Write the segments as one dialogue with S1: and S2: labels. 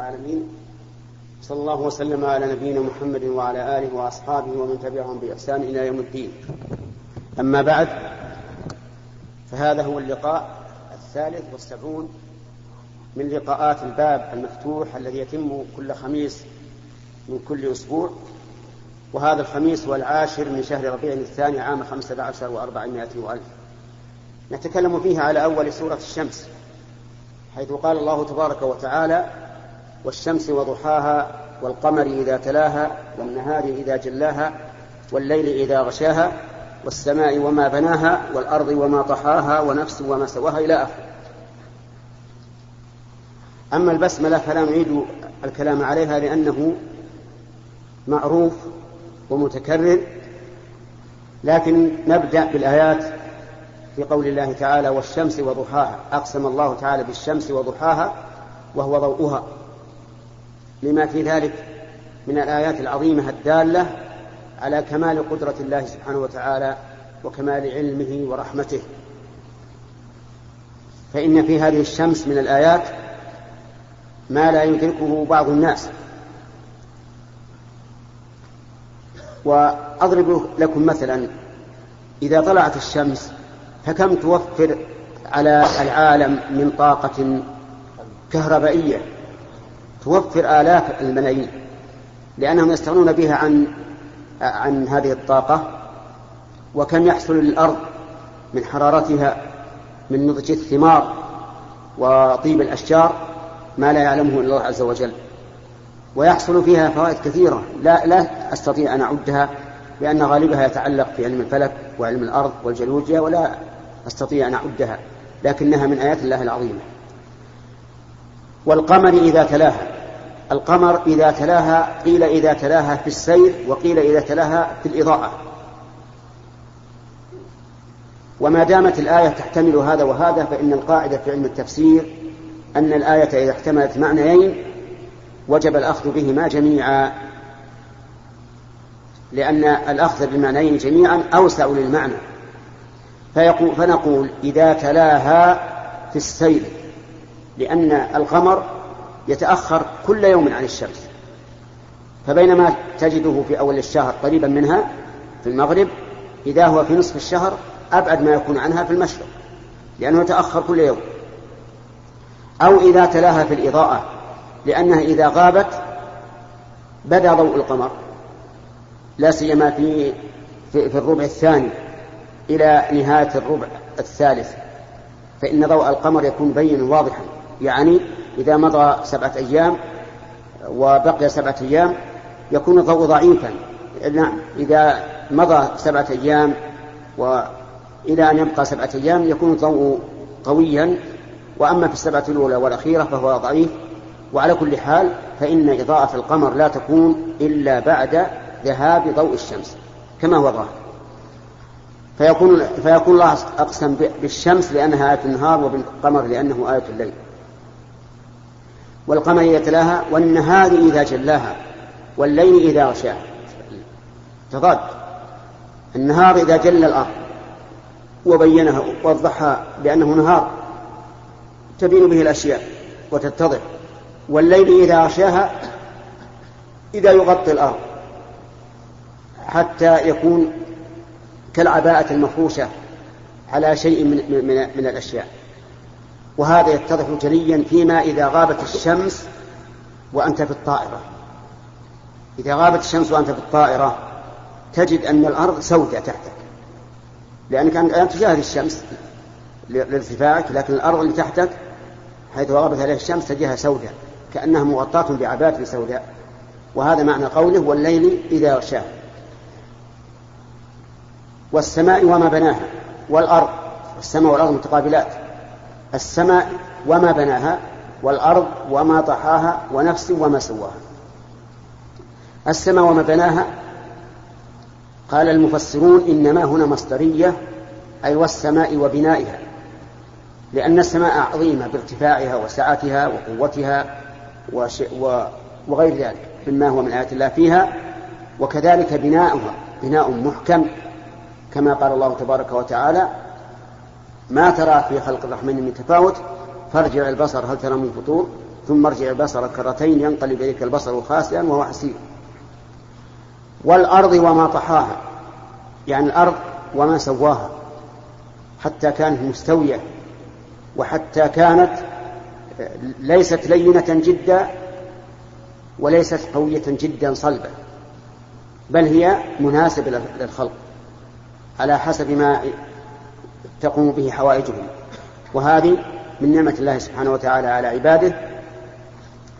S1: العالمين. صلى الله وسلم على نبينا محمد وعلى آله وأصحابه ومن تبعهم بإحسان إلى يوم الدين. أما بعد فهذا هو اللقاء الثالث والسبعون من لقاءات الباب المفتوح الذي يتم كل خميس من كل أسبوع وهذا الخميس هو العاشر من شهر ربيع الثاني عام خمسة عشر وأربعمائة وألف. نتكلم فيه على أول سورة الشمس حيث قال الله تبارك وتعالى والشمس وضحاها والقمر إذا تلاها والنهار إذا جلاها والليل إذا غشاها والسماء وما بناها والأرض وما طحاها ونفس وما سواها إلى آخره. أما البسملة فلا نعيد الكلام عليها لأنه معروف ومتكرر لكن نبدأ بالآيات في قول الله تعالى والشمس وضحاها أقسم الله تعالى بالشمس وضحاها وهو ضوءها. لما في ذلك من الآيات العظيمة الدالة على كمال قدرة الله سبحانه وتعالى وكمال علمه ورحمته. فإن في هذه الشمس من الآيات ما لا يدركه بعض الناس. وأضرب لكم مثلا إذا طلعت الشمس فكم توفر على العالم من طاقة كهربائية؟ توفر آلاف الملايين لأنهم يستغنون بها عن عن هذه الطاقة وكم يحصل للأرض من حرارتها من نضج الثمار وطيب الأشجار ما لا يعلمه إلا الله عز وجل. ويحصل فيها فوائد كثيرة لا لا أستطيع أن أعدها لأن غالبها يتعلق في علم الفلك وعلم الأرض والجيولوجيا ولا أستطيع أن أعدها لكنها من آيات الله العظيمة. والقمر إذا تلاها القمر إذا تلاها قيل إذا تلاها في السير وقيل إذا تلاها في الإضاءة. وما دامت الآية تحتمل هذا وهذا فإن القاعدة في علم التفسير أن الآية إذا احتملت معنيين وجب الأخذ بهما جميعا لأن الأخذ بالمعنيين جميعا أوسع للمعنى. فيقول فنقول إذا تلاها في السير لأن القمر يتأخر كل يوم عن الشمس. فبينما تجده في أول الشهر قريبا منها في المغرب إذا هو في نصف الشهر أبعد ما يكون عنها في المشرق لأنه يتأخر كل يوم. أو إذا تلاها في الإضاءة لأنها إذا غابت بدا ضوء القمر لا سيما في في, في الربع الثاني إلى نهاية الربع الثالث فإن ضوء القمر يكون بينا واضحا يعني إذا مضى سبعة أيام وبقي سبعة أيام يكون الضوء ضعيفا. نعم إذا مضى سبعة أيام وإلى أن يبقى سبعة أيام يكون الضوء قويا. وأما في السبعة الأولى والأخيرة فهو ضعيف. وعلى كل حال فإن إضاءة القمر لا تكون إلا بعد ذهاب ضوء الشمس كما هو ظاهر فيكون فيكون الله أقسم بالشمس لأنها آية النهار وبالقمر لأنه آية الليل. والقمر إذا تلاها والنهار إذا جلاها والليل إذا غشاها. تضاد. النهار إذا جل الأرض وبينها ووضحها بأنه نهار تبين به الأشياء وتتضح. والليل إذا غشاها إذا يغطي الأرض حتى يكون كالعباءة المفروشة على شيء من, من, من الأشياء. وهذا يتضح جليا فيما إذا غابت الشمس وأنت في الطائرة. إذا غابت الشمس وأنت في الطائرة تجد أن الأرض سوداء تحتك. لأنك الآن تشاهد الشمس لارتفاعك لكن الأرض اللي تحتك حيث غابت عليها الشمس تجدها سوداء. كأنها مغطاة بعبات سوداء. وهذا معنى قوله والليل إذا غشاه والسماء وما بناها والأرض السماء والأرض متقابلات. السماء وما بناها والأرض وما طحاها ونفس وما سواها السماء وما بناها قال المفسرون إنما هنا مصدرية أي والسماء وبنائها لأن السماء عظيمة بارتفاعها وسعتها وقوتها. وغير ذلك مما هو من آيات الله فيها وكذلك بناؤها بناء محكم كما قال الله تبارك وتعالى ما ترى في خلق الرحمن من تفاوت فارجع البصر هل ترى من فطور ثم ارجع البصر كرتين ينقلب إليك البصر خاسئا وهو حسير. والأرض وما طحاها يعني الأرض وما سواها حتى كانت مستوية وحتى كانت ليست لينة جدا وليست قوية جدا صلبة بل هي مناسبة للخلق على حسب ما تقوم به حوائجهم. وهذه من نعمة الله سبحانه وتعالى على عباده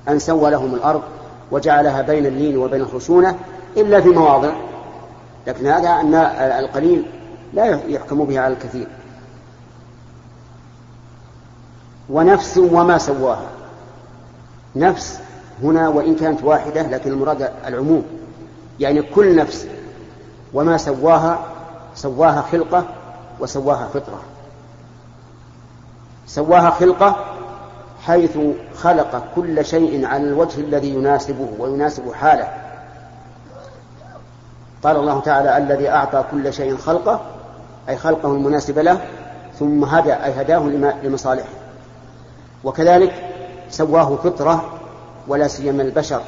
S1: أن سوى لهم الأرض وجعلها بين اللين وبين الخشونة إلا في مواضع. لكن هذا أن القليل لا يحكم به على الكثير. ونفس وما سواها. نفس هنا وإن كانت واحدة لكن المراد العموم. يعني كل نفس وما سواها سواها خلقة وسواها فطرة. سواها خلقة حيث خلق كل شيء على الوجه الذي يناسبه ويناسب حاله. قال الله تعالى الذي أعطى كل شيء خلقه أي خلقه المناسب له ثم هدى أي هداه لمصالحه. وكذلك سواه فطرة ولا سيما البشر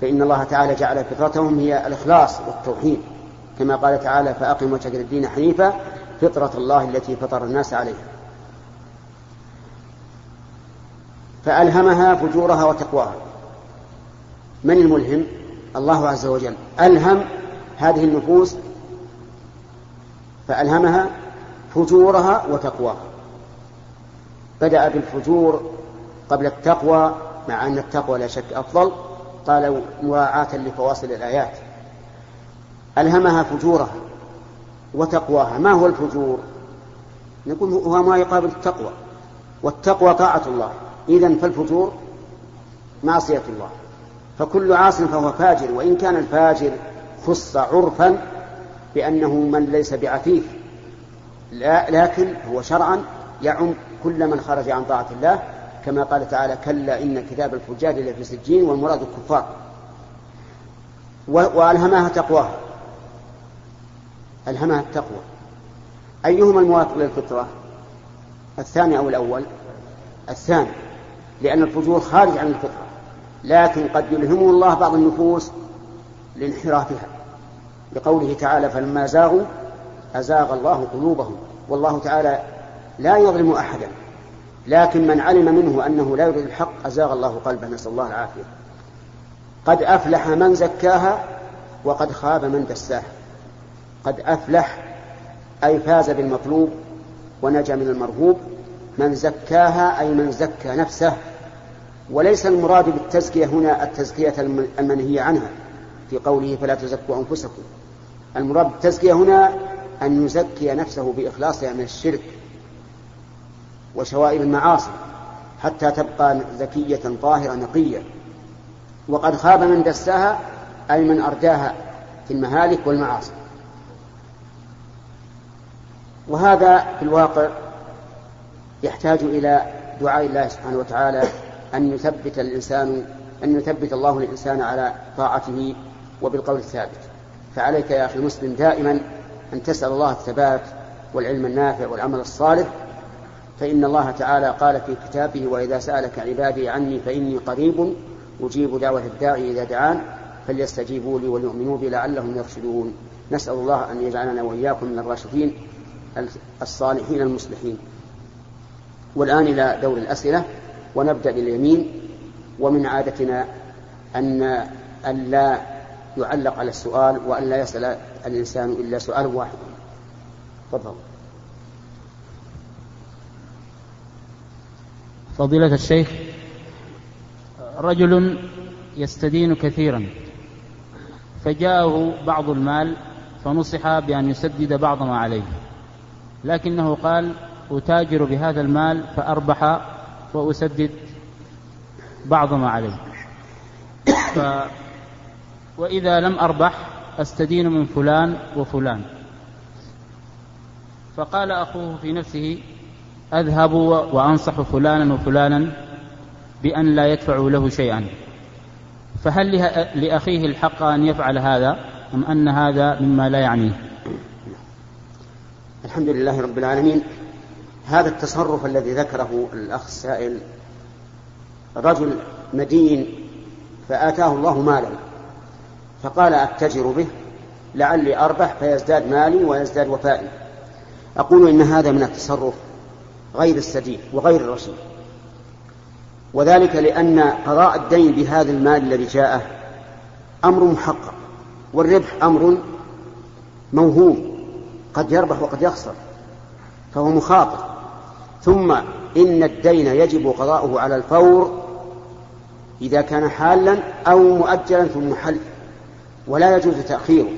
S1: فإن الله تعالى جعل فطرتهم هي الإخلاص والتوحيد. كما قال تعالى فأقم وجهك الدين حنيفا فطرة الله التي فطر الناس عليها. فألهمها فجورها وتقواها. من الملهم؟ الله عز وجل. ألهم هذه النفوس فألهمها فجورها وتقواها. بدأ بالفجور قبل التقوى مع أن التقوى لا شك أفضل. قال مراعاة لفواصل الآيات. ألهمها فجورها. وتقواها. ما هو الفجور؟ نقول هو ما يقابل التقوى. والتقوى طاعة الله. إذا فالفجور معصية الله. فكل عاص فهو فاجر. وإن كان الفاجر خص عرفا بأنه من ليس بعفيف. لا لكن هو شرعا يعم كل من خرج عن طاعة الله. كما قال تعالى كلا إن كتاب الفجار لفي سجين والمراد الكفار وألهمها تقواها ألهمها التقوى أيهما الموافق للفطرة؟ الثاني أو الأول؟ الثاني لأن الفجور خارج عن الفطرة لكن قد يلهمه الله بعض النفوس لانحرافها. بقوله تعالى فلما زاغوا أزاغ الله قلوبهم والله تعالى لا يظلم أحدا لكن من علم منه أنه لا يريد الحق أزاغ الله قلبه نسأل الله العافية. قد أفلح من زكاها وقد خاب من دساها. قد أفلح أي فاز بالمطلوب ونجا من المرهوب من زكاها أي من زكى نفسه. وليس المراد بالتزكية هنا التزكية المنهية عنها في قوله فلا تزكوا أنفسكم. المراد بالتزكية هنا أن يزكي نفسه بإخلاصها من الشرك وشوائب المعاصي حتى تبقى زكية طاهرة نقية. وقد خاب من دساها أي من أرداها في المهالك والمعاصي. وهذا في الواقع يحتاج إلى دعاء الله سبحانه وتعالى أن يثبت الإنسان أن يثبت الله الإنسان على طاعته وبالقول الثابت. فعليك يا أخي المسلم دائما أن تسأل الله الثبات والعلم النافع والعمل الصالح. فإن الله تعالى قال في كتابه وإذا سألك عبادي عني فإني قريب أجيب دعوة الداعي إذا دعان فليستجيبوا لي وليؤمنوا بي لعلهم يرشدون. نسأل الله أن يجعلنا وإياكم من الراشدين. الصالحين المصلحين. والآن إلى دور الأسئلة ونبدأ باليمين. ومن عادتنا أن أن لا يعلق على السؤال وأن لا يسأل الإنسان إلا سؤال واحد. تفضل.
S2: فضيلة الشيخ رجل يستدين كثيرا فجاءه بعض المال فنصح بأن يسدد بعض ما عليه. لكنه قال أتاجر بهذا المال فأربح وأسدد بعض ما عليه. ف وإذا لم أربح أستدين من فلان وفلان. فقال أخوه في نفسه أذهب وأنصح فلانا وفلانا بأن لا يدفعوا له شيئا. فهل لأخيه الحق أن يفعل هذا أم أن هذا مما لا يعنيه؟
S1: الحمد لله رب العالمين. هذا التصرف الذي ذكره الأخ السائل رجل مدين فآتاه الله مالا فقال أتجر به لعلي أربح فيزداد مالي ويزداد وفائي. أقول إن هذا من التصرف غير السديد وغير الرشيد. وذلك لأن قضاء الدين بهذا المال الذي جاءه أمر محقق والربح أمر موهوم. قد يربح وقد يخسر فهو مخاطر. ثم إن الدين يجب قضاؤه على الفور إذا كان حالا أو مؤجلا ثم حل ولا يجوز تأخيره.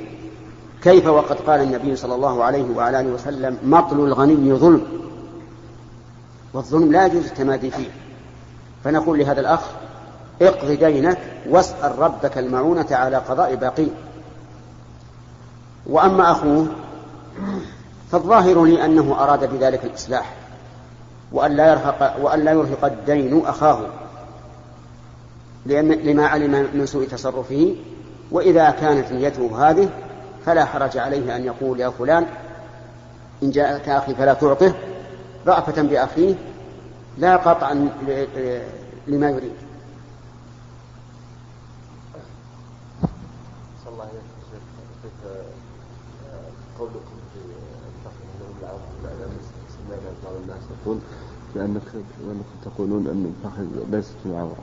S1: كيف وقد قال النبي صلى الله عليه وعلى آله وسلم مطل الغني ظلم والظلم لا يجوز التمادي فيه. فنقول لهذا الأخ اقض دينك واسأل ربك المعونة على قضاء باقيه وأما أخوه فالظاهر لي أنه أراد بذلك الإصلاح وأن لا يرهق وأن لا يرهق الدين أخاه لأن لما علم من سوء تصرفه وإذا كانت نيته هذه فلا حرج عليه أن يقول يا فلان إن جاءك أخي فلا تعطه رأفة بأخيه لا قطعا لما يريد.
S3: قولكم في الفخذ بعض الناس يقول تقولون أن الفخذ ليست بعورة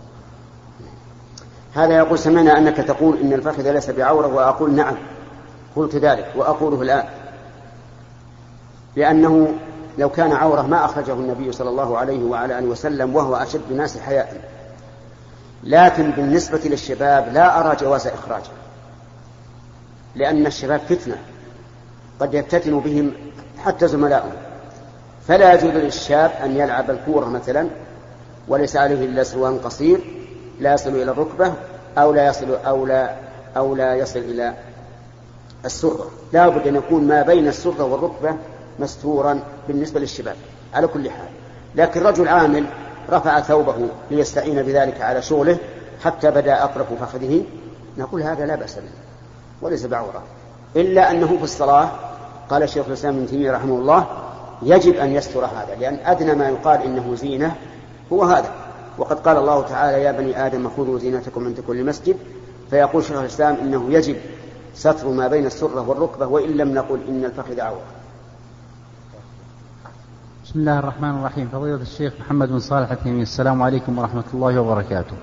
S1: هذا يقول سمعنا أنك تقول إن الفخذ ليس بعورة وأقول نعم قلت ذلك وأقوله الآن. لأنه لو كان عورة ما أخرجه النبي صلى الله عليه وعلى آله وسلم وهو أشد الناس حياء. لكن بالنسبة للشباب لا أرى جواز إخراجه لأن الشباب فتنة. قد يفتتن بهم حتى زملائهم. فلا يجوز للشاب أن يلعب الكورة مثلا وليس عليه إلا سروال قصير لا يصل إلى الركبة أو لا يصل أو لا أو لا يصل إلى السرة. لا بد أن يكون ما بين السرة والركبة مستورا بالنسبة للشباب على كل حال. لكن رجل عامل رفع ثوبه ليستعين بذلك على شغله حتى بدا أطرف فخذه نقول هذا لا بأس به وليس بعورة. إلا أنه في الصلاة قال شيخ الإسلام ابن تيمية رحمه الله يجب أن يستر هذا لأن أدنى ما يقال إنه زينة هو هذا. وقد قال الله تعالى يا بني آدم خذوا زينتكم عند كل مسجد. فيقول شيخ الإسلام إنه يجب ستر ما بين السرة والركبة وإن لم نقل إن الفخذ عورة
S2: بسم الله الرحمن الرحيم. فضيلة الشيخ محمد بن صالح التيمي السلام عليكم ورحمة الله وبركاته.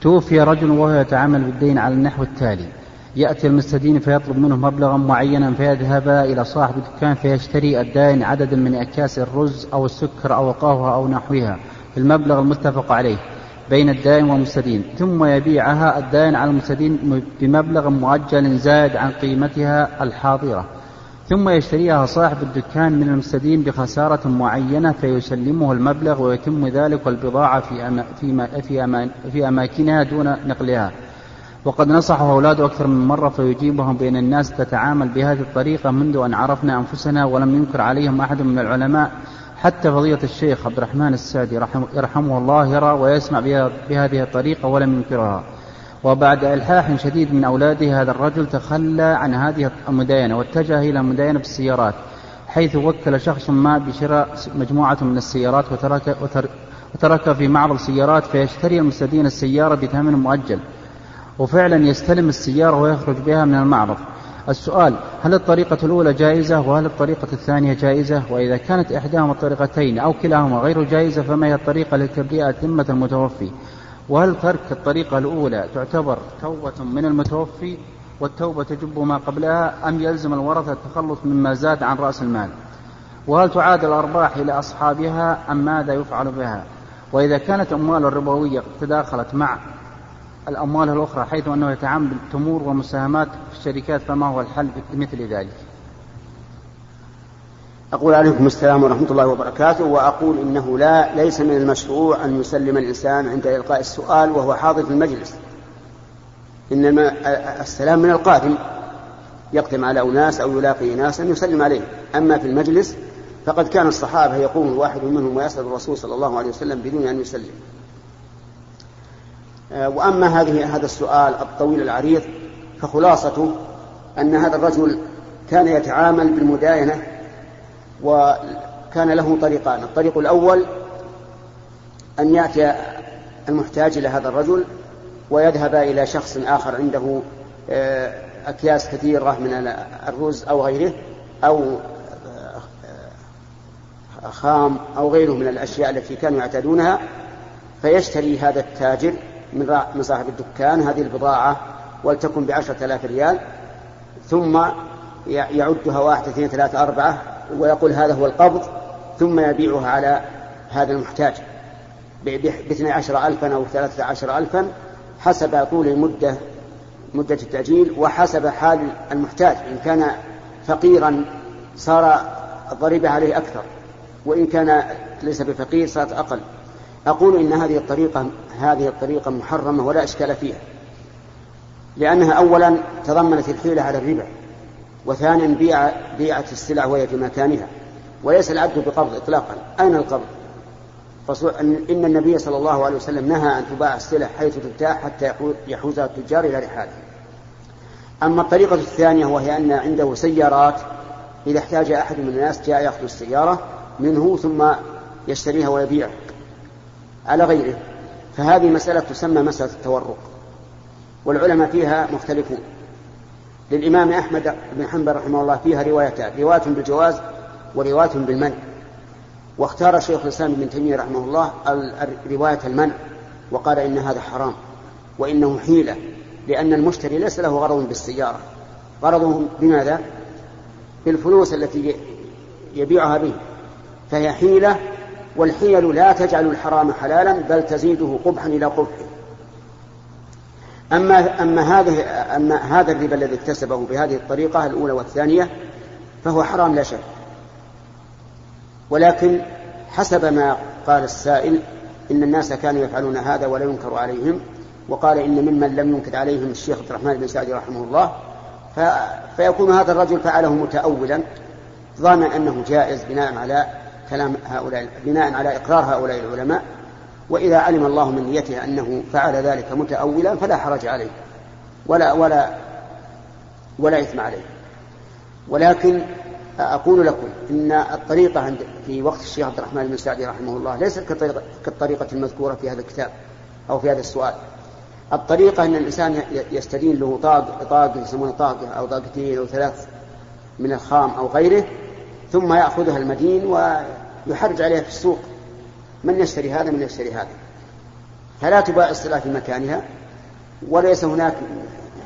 S2: توفي رجل وهو يتعامل بالدين على النحو التالي. يأتي المستدين فيطلب منه مبلغا معينا فيذهب إلى صاحب الدكان فيشتري الدائن عددا من أكياس الرز أو السكر أو القهوة أو نحوها المبلغ المتفق عليه بين الدائن والمستدين ثم يبيعها الدائن على المستدين بمبلغ مؤجل زائد عن قيمتها الحاضرة. ثم يشتريها صاحب الدكان من المستدين بخسارة معينة فيسلمه المبلغ ويتم ذلك والبضاعة في, أما في, أما في أماكنها دون نقلها. وقد نصحه أولاده أكثر من مرة فيجيبهم بين الناس تتعامل بهذه الطريقة منذ أن عرفنا أنفسنا ولم ينكر عليهم أحد من العلماء. حتى فضيلة الشيخ عبد الرحمن السعدي يرحمه الله يرى ويسمع بهذه الطريقة ولم ينكرها. وبعد إلحاح شديد من أولاده هذا الرجل تخلى عن هذه المداينة واتجه إلى المداينة بالسيارات حيث وكل شخص ما بشراء مجموعة من السيارات وترك, وترك في معرض السيارات فيشتري المستدين السيارة بثمن مؤجل. وفعلا يستلم السيارة ويخرج بها من المعرض. السؤال هل الطريقة الأولى جائزة وهل الطريقة الثانية جائزة؟ وإذا كانت إحداهما الطريقتين أو كلاهما غير جائزة فما هي الطريقة لتبرئة ذمة المتوفي؟ وهل ترك الطريقة الأولى تعتبر توبة من المتوفي والتوبة تجب ما قبلها أم يلزم الورثة التخلص مما زاد عن رأس المال؟ وهل تعاد الأرباح إلى أصحابها أم ماذا يفعل بها؟ وإذا كانت أموال الربوية تداخلت مع الأموال الأخرى حيث أنه يتعامل بالتمور ومساهمات في الشركات فما هو الحل مثل ذلك؟
S1: أقول عليكم السلام ورحمة الله وبركاته وأقول إنه لا ليس من المشروع أن يسلم الإنسان عند إلقاء السؤال وهو حاضر في المجلس. إنما السلام من القادم يقدم على أناس أو يلاقي ناسا يسلم عليه. أما في المجلس فقد كان الصحابة يقوم الواحد منهم ويسأل الرسول صلى الله عليه وسلم بدون أن يسلم. وأما هذه هذا السؤال الطويل العريض فخلاصته أن هذا الرجل كان يتعامل بالمداينة وكان له طريقان. الطريق الأول أن يأتي المحتاج إلى هذا الرجل ويذهب إلى شخص آخر عنده آه، أكياس كثيرة من الرز أو غيره أو آه، خام أو غيره من الأشياء التي كانوا يعتادونها فيشتري هذا التاجر من صاحب الدكان هذه البضاعة ولتكن بعشرة آلاف ريال ثم يعدها واحد اثنين ثلاثة أربعة ويقول هذا هو القبض ثم يبيعها على هذا المحتاج باثني عشر ألفا أو ثلاثة عشر ألفا حسب طول المدة مدة التأجيل وحسب حال المحتاج إن كان فقيرا صار الضريبة عليه أكثر وإن كان ليس بفقير صارت أقل. أقول إن هذه الطريقة هذه الطريقة محرمة ولا إشكال فيها. لأنها أولا تضمنت الحيلة على الربا وثانيا بيع بيعة السلع وهي في مكانها وليس العبد بقبض إطلاقا. أين القبض؟ إن النبي صلى الله عليه وسلم نهى أن تباع السلع حيث تبتاع حتى يحوزها التجار إلى رحاله. أما الطريقة الثانية وهي أن عنده سيارات إذا احتاج أحد من الناس جاء يأخذ السيارة منه ثم يشتريها ويبيعها. على غيره. فهذه مسألة تسمى مسألة التورق. والعلماء فيها مختلفون. للإمام أحمد بن حنبل رحمه الله فيها روايتان. رواية بالجواز ورواية بالمنع. واختار شيخ الإسلام ابن تيمية رحمه الله رواية المنع وقال إن هذا حرام وإنه حيلة لأن المشتري ليس له غرض بالسيارة. غرضه بماذا؟ بالفلوس التي يبيعها به. فهي حيلة والحيل لا تجعل الحرام حلالا بل تزيده قبحا إلى قبحه. أما أما هذه أما هذا الربا الذي اكتسبه بهذه الطريقة الأولى والثانية فهو حرام لا شك. ولكن حسب ما قال السائل إن الناس كانوا يفعلون هذا ولا ينكر عليهم وقال إن ممن لم ينكر عليهم الشيخ عبد الرحمن بن سعدي رحمه الله فيكون هذا الرجل فعله متأولا ظانا أنه جائز بناء على كلام هؤلاء بناء على إقرار هؤلاء العلماء وإذا علم الله من نيته أنه فعل ذلك متأولا فلا حرج عليه ولا ولا ولا إثم عليه. ولكن أقول لكم إن الطريقة عند في وقت الشيخ عبد الرحمن بن سعدي رحمه الله ليست كطريقة, كالطريقة المذكورة في هذا الكتاب أو في هذا السؤال. الطريقة أن الإنسان يستدين له طاق طاق يسمونه طاقة أو طاقتين أو ثلاث من الخام أو غيره ثم يأخذها المدين ويحرج عليها في السوق. من يشتري هذا من يشتري هذا. فلا تباع الصلاة في مكانها وليس هناك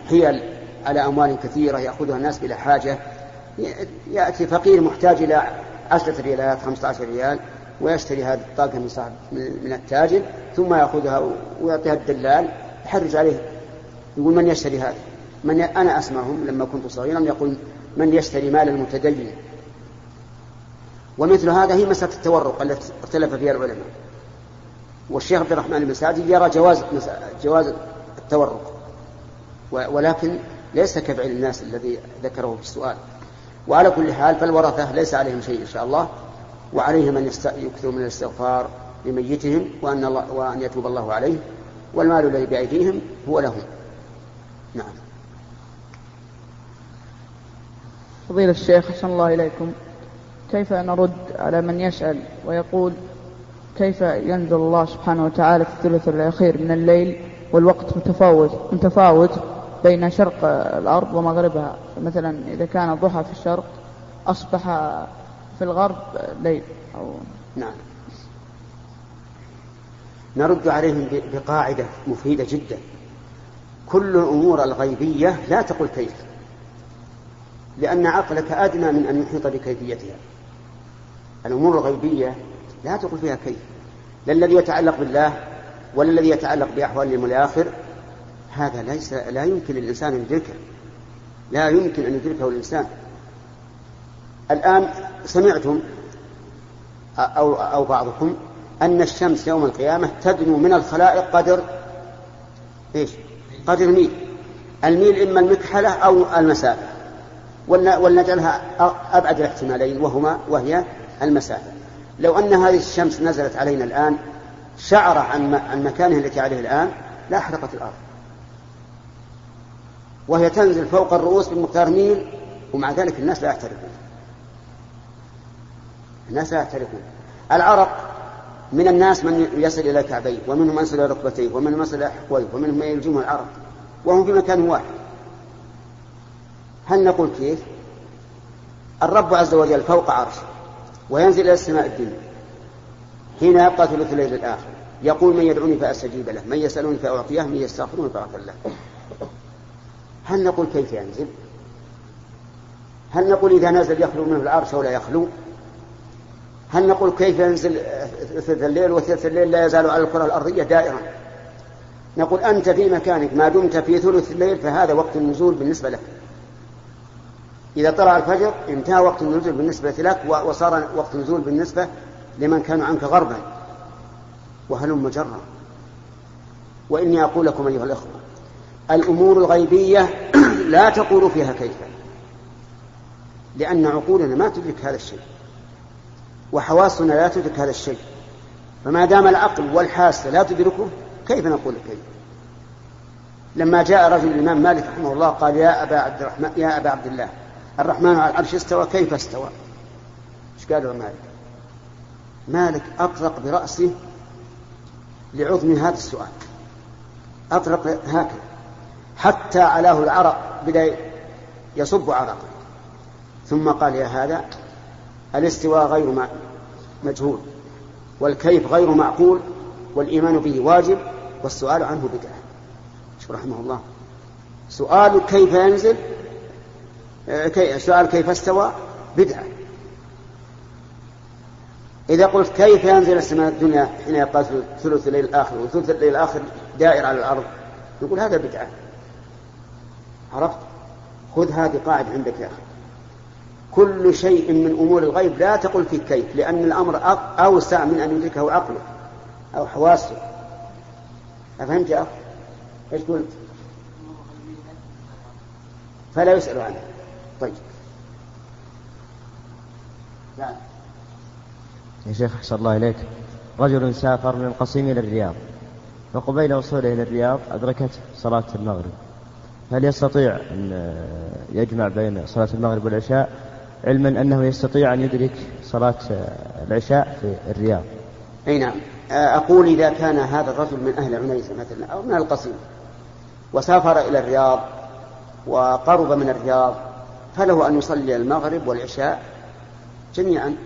S1: حيل على أموال كثيرة يأخذها الناس بلا حاجة. يأتي فقير محتاج إلى عشرة ريالات خمسة عشر ريال ويشتري هذه الطاقة من صاحب من التاجر ثم يأخذها ويعطيها الدلال يحرج عليه. يقول من يشتري هذا؟ من ي... أنا أسمعهم لما كنت صغيرا يقول من يشتري مال المتدين ومثل هذا هي مسألة التورق التي اختلف فيها العلماء. والشيخ عبد الرحمن سعد يرى جواز جواز التورق. ولكن ليس كفعل الناس الذي ذكره في السؤال. وعلى كل حال فالورثة ليس عليهم شيء إن شاء الله وعليهم أن يكثروا من الاستغفار لميتهم وأن, الله وأن يتوب الله عليه والمال الذي بأيديهم هو لهم. نعم.
S4: فضيلة الشيخ أحسن الله إليكم. كيف نرد على من يسأل ويقول كيف ينزل الله سبحانه وتعالى في الثلث الأخير من الليل والوقت متفاوت متفاوت بين شرق الأرض ومغربها؟ مثلا إذا كان الضحى في الشرق أصبح في الغرب ليل أو
S1: نعم. نرد عليهم بقاعدة مفيدة جدا. كل الأمور الغيبية لا تقل كيف لأن عقلك أدنى من أن يحيط بكيفيتها. الأمور الغيبية لا تقول فيها كيف. لا الذي يتعلق بالله ولا الذي يتعلق بأحوال اليوم الآخر. هذا ليس لا يمكن للإنسان أن يدركه. لا يمكن أن يدركه الإنسان. الآن سمعتم أو, أو بعضكم أن الشمس يوم القيامة تدنو من الخلائق قدر. إيش؟ قدر ميل. الميل إما المكحلة أو المسافة ولنجعلها أبعد الاحتمالين وهما وهي المسافة لو أن هذه الشمس نزلت علينا الآن شعر عن مكانها التي عليه الآن لا أحرقت الأرض. وهي تنزل فوق الرؤوس بمقدار ميل ومع ذلك الناس لا يعترفون الناس لا يعترفون العرق من الناس من يصل إلى الكعبين ومنهم من يصل إلى ركبتيه ومنهم من يصل إلى حقويه ومنهم من يلجمه العرق. وهم في مكان واحد. هل نقول كيف؟ الرب عز وجل فوق عرشه. وينزل إلى السماء الدنيا. حين يبقى ثلث الليل الآخر. يقول من يدعوني فأستجيب له. من يسألوني فأعطيه. من يستغفروني فأغفر له. هل نقول كيف ينزل؟ هل نقول إذا نزل يخلو منه العرش ولا يخلو؟ هل نقول كيف ينزل ثلث الليل وثلث الليل لا يزال على الكرة الأرضية دائرا نقول أنت في مكانك ما دمت في ثلث الليل فهذا وقت النزول بالنسبة لك. إذا طلع الفجر انتهى وقت النزول بالنسبة لك وصار وقت النزول بالنسبة لمن كانوا عنك غربا. وهلم جرا وإني أقول لكم أيها الأخوة الأمور الغيبية لا تقولوا فيها كيف لأن عقولنا ما تدرك هذا الشيء وحواسنا لا تدرك هذا الشيء. فما دام العقل والحاسة لا تدركه كيف نقول كيف؟ لما جاء رجل الإمام مالك رحمه الله قال يا أبا عبد الرحمن يا أبا عبد الله الرحمن على العرش استوى كيف استوى؟ إيش قال مالك؟ مالك أطرق برأسه لعظم هذا السؤال. أطرق هكذا. حتى علاه العرق بدأ يصب عرقا ثم قال يا هذا الاستواء غير مجهول والكيف غير معقول والإيمان به واجب والسؤال عنه بدعة. رحمه الله. سؤال كيف ينزل؟ سؤال كيف استوى؟ بدعة. إذا قلت كيف ينزل السماء الدنيا حين يبقى ثلث الليل الآخر وثلث الليل الآخر دائر على الأرض؟ نقول هذا بدعة. عرفت؟ خذ هذه قاعدة عندك يا أخي. كل شيء من أمور الغيب لا تقل فيه كيف لأن الأمر أوسع من أن يدركه عقله أو حواسه. أفهمت يا أخي؟ إيش قلت؟ فلا يسأل عنه. طيب.
S5: نعم. يا شيخ أحسن الله إليك. رجل سافر من القصيم إلى الرياض وقبيل وصوله إلى الرياض أدركته صلاة المغرب. هل يستطيع أن يجمع بين صلاة المغرب والعشاء؟ علما أنه يستطيع أن يدرك صلاة العشاء في الرياض.
S1: أي نعم. أقول إذا كان هذا الرجل من أهل عنيزة مثلا أو من القصيم وسافر إلى الرياض وقرب من الرياض فله أن يصلي المغرب والعشاء جميعا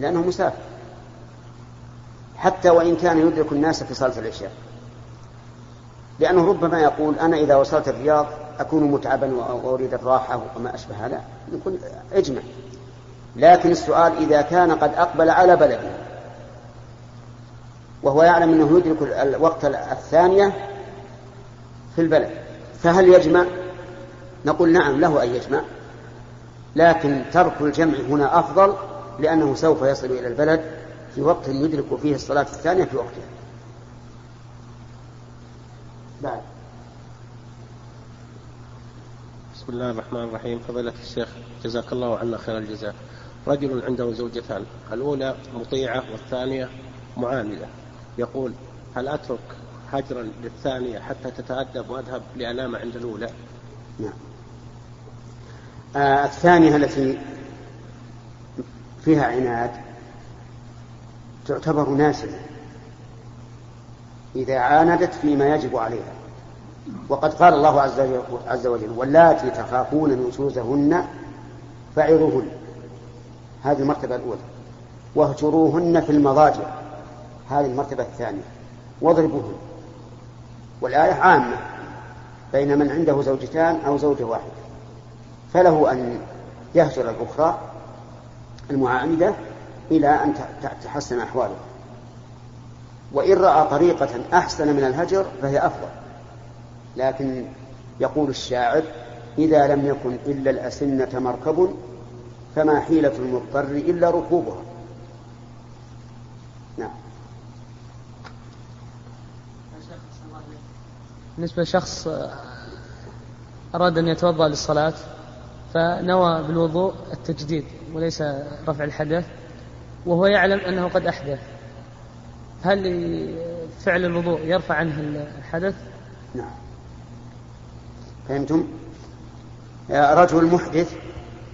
S1: لأنه مسافر. حتى وإن كان يدرك الناس في صلاة العشاء. لأنه ربما يقول أنا إذا وصلت الرياض أكون متعبا وأريد الراحة وما أشبه هذا. نقول اجمع. لكن السؤال إذا كان قد أقبل على بلده. وهو يعلم أنه يدرك الوقت الثانية في البلد. فهل يجمع؟ نقول نعم له أن يجمع. لكن ترك الجمع هنا أفضل لأنه سوف يصل إلى البلد في وقت يدرك فيه الصلاة الثانية في وقتها. بعد.
S6: بسم الله الرحمن الرحيم. فضيلة الشيخ جزاك الله عنا خير الجزاء. رجل عنده زوجتان الأولى مطيعة والثانية معاندة يقول هل أترك هجرا للثانية حتى تتأدب وأذهب لأنام عند الأولى؟
S1: نعم. الثانية التي فيها عناد تعتبر ناسية إذا عاندت فيما يجب عليها. وقد قال الله عز وجل واللاتي تخافون نشوزهن فعظوهن هذه المرتبة الأولى. واهجروهن في المضاجع. هذه المرتبة الثانية. واضربوهن. والآية عامة بين من عنده زوجتان أو زوجة واحدة فله أن يهجر الأخرى المعاندة إلى أن تحسن أحوالها وإن رأى طريقة أحسن من الهجر فهي أفضل. لكن يقول الشاعر إذا لم يكن إلا الأسنة مركب فما حيلة المضطر إلا ركوبها. نعم.
S7: بالنسبة لشخص أراد أن يتوضأ للصلاة فنوى بالوضوء التجديد وليس رفع الحدث وهو يعلم أنه قد أحدث هل فعل الوضوء يرفع عنه الحدث؟
S1: نعم فهمتم؟ رجل محدث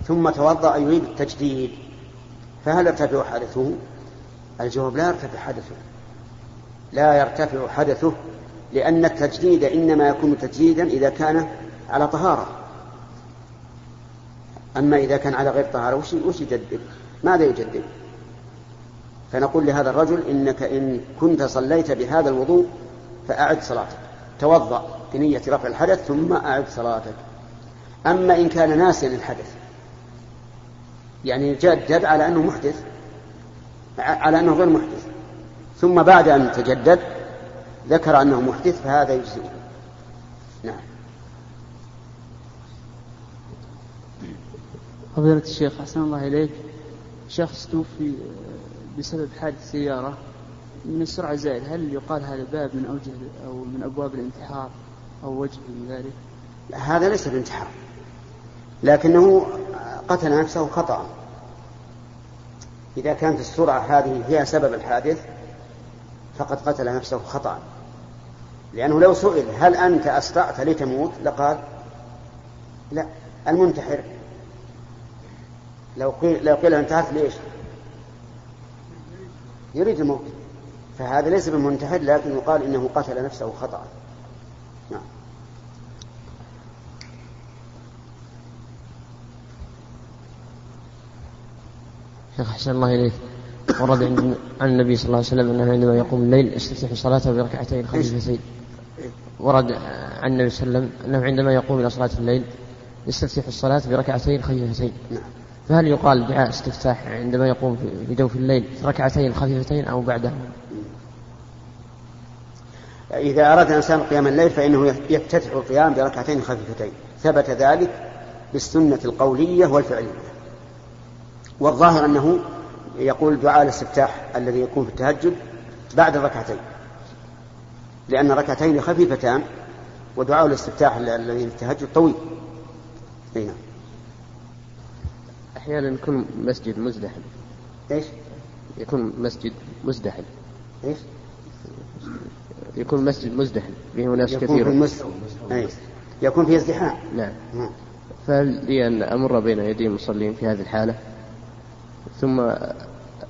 S1: ثم توضأ يريد التجديد فهل يرتفع حدثه؟ الجواب لا يرتفع حدثه لا يرتفع حدثه لأن التجديد إنما يكون تجديدا إذا كان على طهارة أما إذا كان على غير طهارة وش, يجدد؟ ماذا يجدد؟ فنقول لهذا الرجل إنك إن كنت صليت بهذا الوضوء فأعد صلاتك توضأ بنية رفع الحدث ثم أعد صلاتك. أما إن كان ناسيا الحدث يعني جدد على أنه محدث على أنه غير محدث ثم بعد أن تجدد ذكر أنه محدث فهذا يجزئ نعم.
S8: فضيلة الشيخ أحسن الله إليك. شخص توفي بسبب حادث سيارة من السرعة زائد هل يقال هذا باب من أوجه أو من أبواب الانتحار أو وجه من ذلك؟
S1: هذا ليس بانتحار لكنه قتل نفسه خطأ. إذا كانت السرعة هذه هي سبب الحادث فقد قتل نفسه خطأ. لأنه لو سئل هل أنت أسرعت لتموت لقال لا المنتحر لو قيل لو قيل انتحرت ليش؟ يريد الموت. فهذا ليس بالمنتحر لكن يقال إنه قتل نفسه خطأ. نعم.
S9: شيخ أحسن الله إليك. ورد عن النبي صلى الله عليه وسلم أنه عندما يقوم الليل يستفتح صلاته بركعتين خفيفتين ورد عن النبي صلى الله عليه وسلم أنه عندما يقوم إلى صلاة الليل يستفتح الصلاة بركعتين خفيفتين
S1: نعم.
S9: فهل يقال دعاء استفتاح عندما يقوم في جوف الليل ركعتين خفيفتين أو بعدها
S1: إذا أراد الإنسان قيام الليل فإنه يفتتح القيام بركعتين خفيفتين. ثبت ذلك بالسنة القولية والفعلية. والظاهر أنه يقول دعاء الاستفتاح الذي يكون في التهجد بعد الركعتين. لأن ركعتين خفيفتان ودعاء الاستفتاح الذي في التهجد طويل. نعم
S6: أحيانا يكون مسجد مزدحم.
S1: إيش؟
S6: يكون مسجد مزدحم.
S1: إيش؟
S6: يكون مسجد مزدحم. فيه ناس
S1: يكون
S6: كثير
S1: في المسجد أي. يكون في ازدحام.
S6: نعم.
S1: نعم.
S6: فهل لي أن أمر بين يدي المصلين في هذه الحالة؟ ثم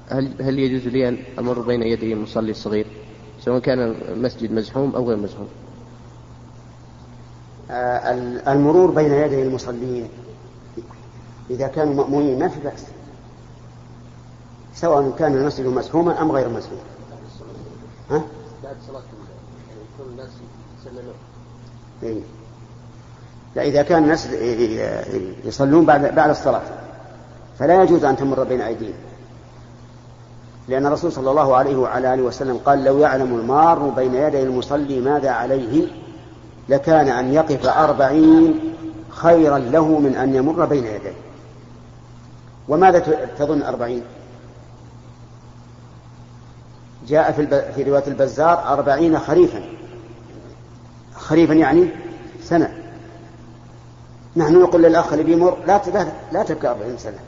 S6: هل هل يجوز لي أن أمر بين يدي المصلي الصغير؟ سواء كان المسجد مزحوم أو غير مزحوم.
S1: آه، المرور بين يدي المصلين إذا كانوا مأمونين ما في بأس. سواء كان المسجد مزحوما أم غير مزحوم ها؟
S6: بعد صلاة يكون الناس يسلمون.
S1: إيه. لا إذا كان الناس يصلون بعد بعد الصلاة فلا يجوز أن تمر بين أيديهم. لأن الرسول صلى الله عليه وعلى آله وسلم قال لو يعلم المار بين يدي المصلي ماذا عليه لكان أن يقف أربعين خيرا له من أن يمر بين يديه. وماذا تظن أربعين؟ جاء في. في رواية البزار أربعين خريفا. خريفا يعني سنة. نحن نقول للأخ اللي بيمر لا لا, تبكى أربعين سنة.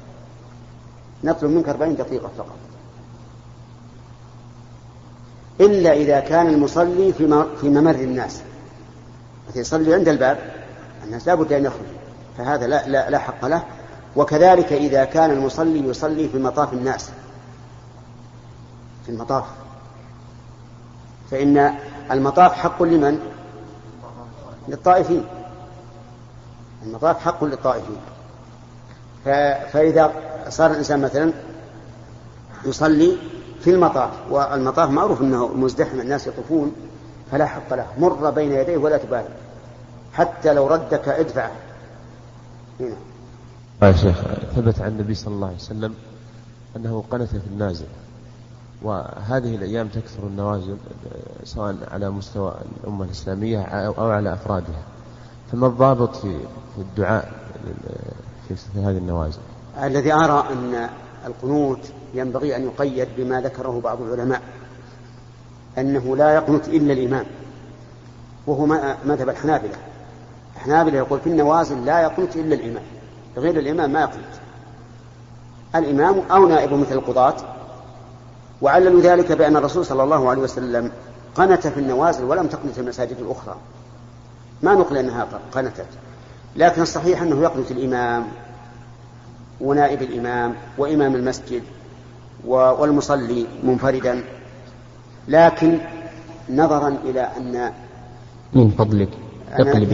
S1: نطلب منك أربعين دقيقة فقط. إلا إذا كان المصلي في في ممر الناس. يصلي عند الباب. الناس لا بد أن يخرج. فهذا لا, لا, لا حق له. وكذلك إذا كان المصلي يصلي في مطاف الناس. في المطاف. فإن المطاف حق لمن؟ للطائفين. المطاف حق للطائفين. فإذا صار الإنسان مثلا يصلي في المطاف والمطاف معروف أنه مزدحم الناس يطوفون فلا حق له. مر بين يديه ولا تبالي. حتى لو ردك ادفعه. هنا.
S3: يا شيخ ثبت عن النبي صلى الله عليه وسلم أنه قنت في النازل. وهذه الأيام تكثر النوازل سواء على مستوى الأمة الإسلامية أو على أفرادها. فما الضابط في الدعاء في هذه النوازل؟
S1: الذي أرى أن القنوت ينبغي أن يقيد بما ذكره بعض العلماء أنه لا يقنت إلا الإمام وهو مذهب الحنابلة. الحنابلة يقول في النوازل لا يقنت إلا الإمام. غير الإمام ما يقنت الإمام أو نائب مثل القضاة وعللوا ذلك بأن الرسول صلى الله عليه وسلم قنت في النوازل ولم تقنت في المساجد الأخرى. ما نقل أنها قنتت لكن الصحيح أنه يقنت الإمام ونائب الإمام وإمام المسجد والمصلي منفردا لكن نظرا إلى أن
S9: من فضلك
S1: أنا
S9: اقلب